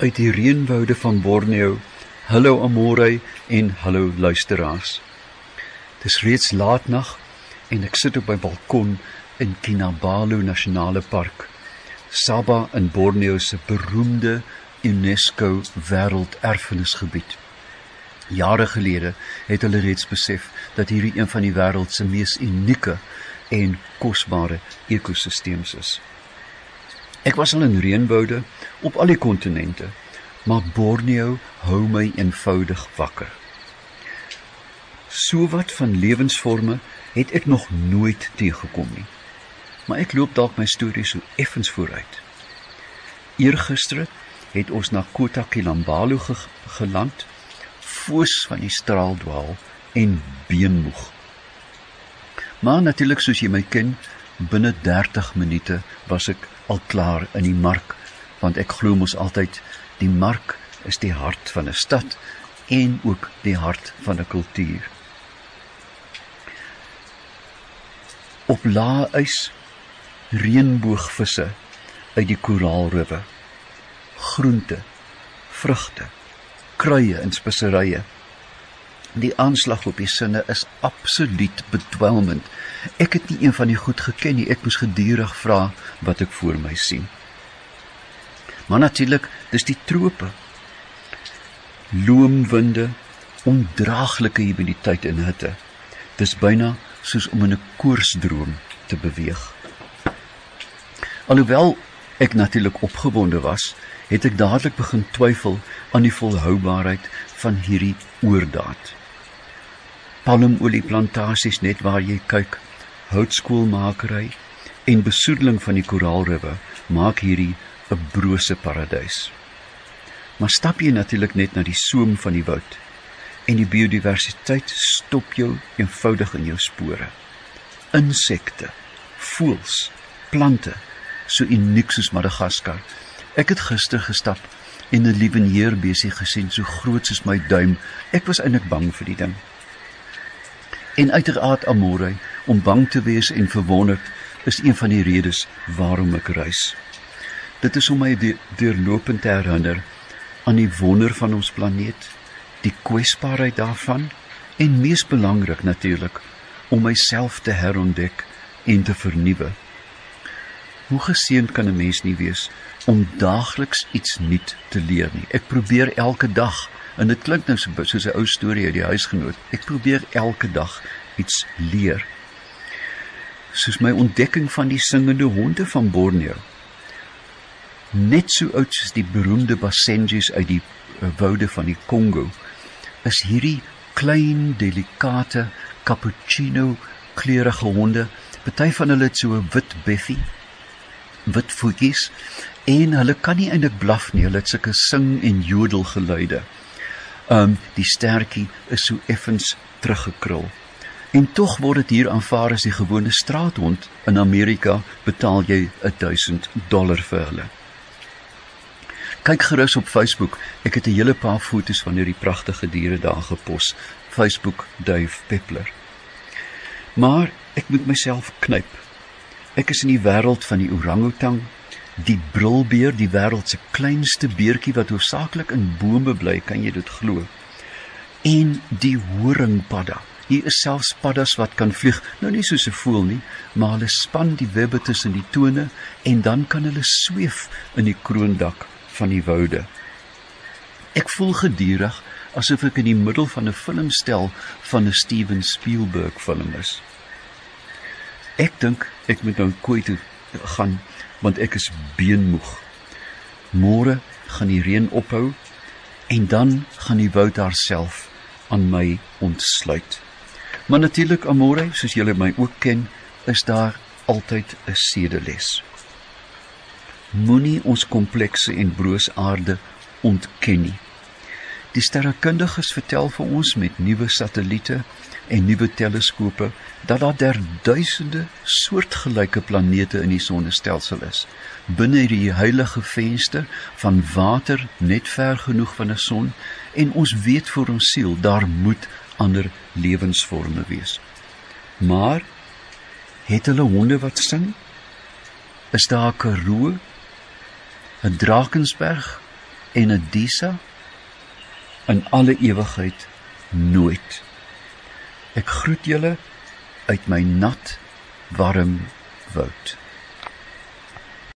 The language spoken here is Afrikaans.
uit die reënwoude van Borneo. Hallo Amore en hallo luisteraars. Dis reeds laatnag en ek sit op my balkon in Kinabalu Nasionale Park. Sabah in Borneo se beroemde UNESCO Wêrelderfenisgebied. Jare gelede het hulle reeds besef dat hierdie een van die wêreld se mees unieke en kosbare ekosistems is. Ek was al in reënwoude op al die kontinente, maar Borneo hou my eenvoudig wakker. Sowat van lewensforme het ek nog nooit teëgekom nie. Maar ek loop dalk my storie so effens vooruit. Eergister het ons na Kota Kinabalu ge geland, foos van die straaldwaal en beenmoeg. Maar natuurlik soos jy my ken, binne 30 minute was ek al klaar in die mark, want ek glo mos altyd die mark is die hart van 'n stad en ook die hart van 'n kultuur. Op lae ys reënboogvisse uit die koraalriwe. Groente, vrugte, kruie en speserye. Die aanslag op die sinne is absoluut bedwelmend. Ek het nie een van die goed geken nie. Ek moes gedurig vra wat ek voor my sien. Maar natuurlik, dis die trope. Loomwinde, ondraaglike humiditeit en hitte. Dis byna soos om in 'n koorsdroom te beweeg. Alhoewel ek natuurlik opgewonde was, het ek dadelik begin twyfel aan die volhoubaarheid van hierdie oordaat palmolieplantasies net waar jy kyk, houtskoolmakery en besoedeling van die koraalriwe maak hierdie 'n brose paradys. Maar stap jy natuurlik net na die soem van die woud en die biodiversiteit stop jou eenvoudig in jou spore. Insekte, voëls, plante, so uniek soos Madagaskar. Ek het gister gestap en 'n lieweneerbesie gesien so groot soos my duim. Ek was eintlik bang vir die ding en uiteraard amore om bang te wees en verwonderd is een van die redes waarom ek reis. Dit is om my deurlopend te herinner aan die wonder van ons planeet, die kwesbaarheid daarvan en mees belangrik natuurlik om myself te herontdek en te vernuwe. Hoe geseënd kan 'n mens nie wees om daagliks iets nuut te leer nie. Ek probeer elke dag En dit klink nou so soos 'n ou storie uit die huisgenoot. Ek probeer elke dag iets leer. Soos my ontdekking van die singende honde van Borneo. Net so oud soos die beroemde Basenjis uit die uh, woude van die Kongo. Is hierdie klein, delikate cappuccino kleurige honde. Party van hulle het so 'n wit beffie, wit voetjies en hulle kan nie eintlik blaf nie. Hulle het sulke sing en jodel geluide. Um die stertjie is so effens teruggekrul. En tog word dit hier aanvaar as die gewone straathond. In Amerika betaal jy 1000 dollar vir hulle. Kyk gerus op Facebook. Ek het 'n hele paar foto's van hierdie pragtige diere daar gepos. Facebook Dave Peppler. Maar ek moet myself knyp. Ek is in die wêreld van die orangutang, die brilbeer, die wêreld se kleinste beertjie wat hoofsaaklik in bome bly, kan jy dit glo? En die horingpadda. Hier is selfs paddas wat kan vlieg, nou nie soos 'n voël nie, maar hulle span die webbe tussen die tone en dan kan hulle sweef in die kroondak van die woude. Ek voel gedurig asof ek in die middel van 'n filmstel van 'n Steven Spielberg film is. Ek dink ek moet nou kooi toe gaan want ek is beenmoeg. Môre gaan die reën ophou en dan gaan die woud haarself aan my ontsluit. Maar natuurlik amore, soos julle my ook ken, is daar altyd 'n sedeles. Moenie ons komplekse en broos aarde ontken nie. Die sterrekundiges vertel vir ons met nuwe satelliete en nuwe teleskope dat daar der duisende soortgelyke planete in die sonnestelsel is. Binne die heilige venster van water net ver genoeg van 'n son en ons weet vir ons siel daar moet ander lewensvorme wees. Maar het hulle honde wat sing? Is daar 'n Karoo, 'n Drakensberg en Adisa in alle ewigheid nooit. Ek groet julle uit my nat, warm woud.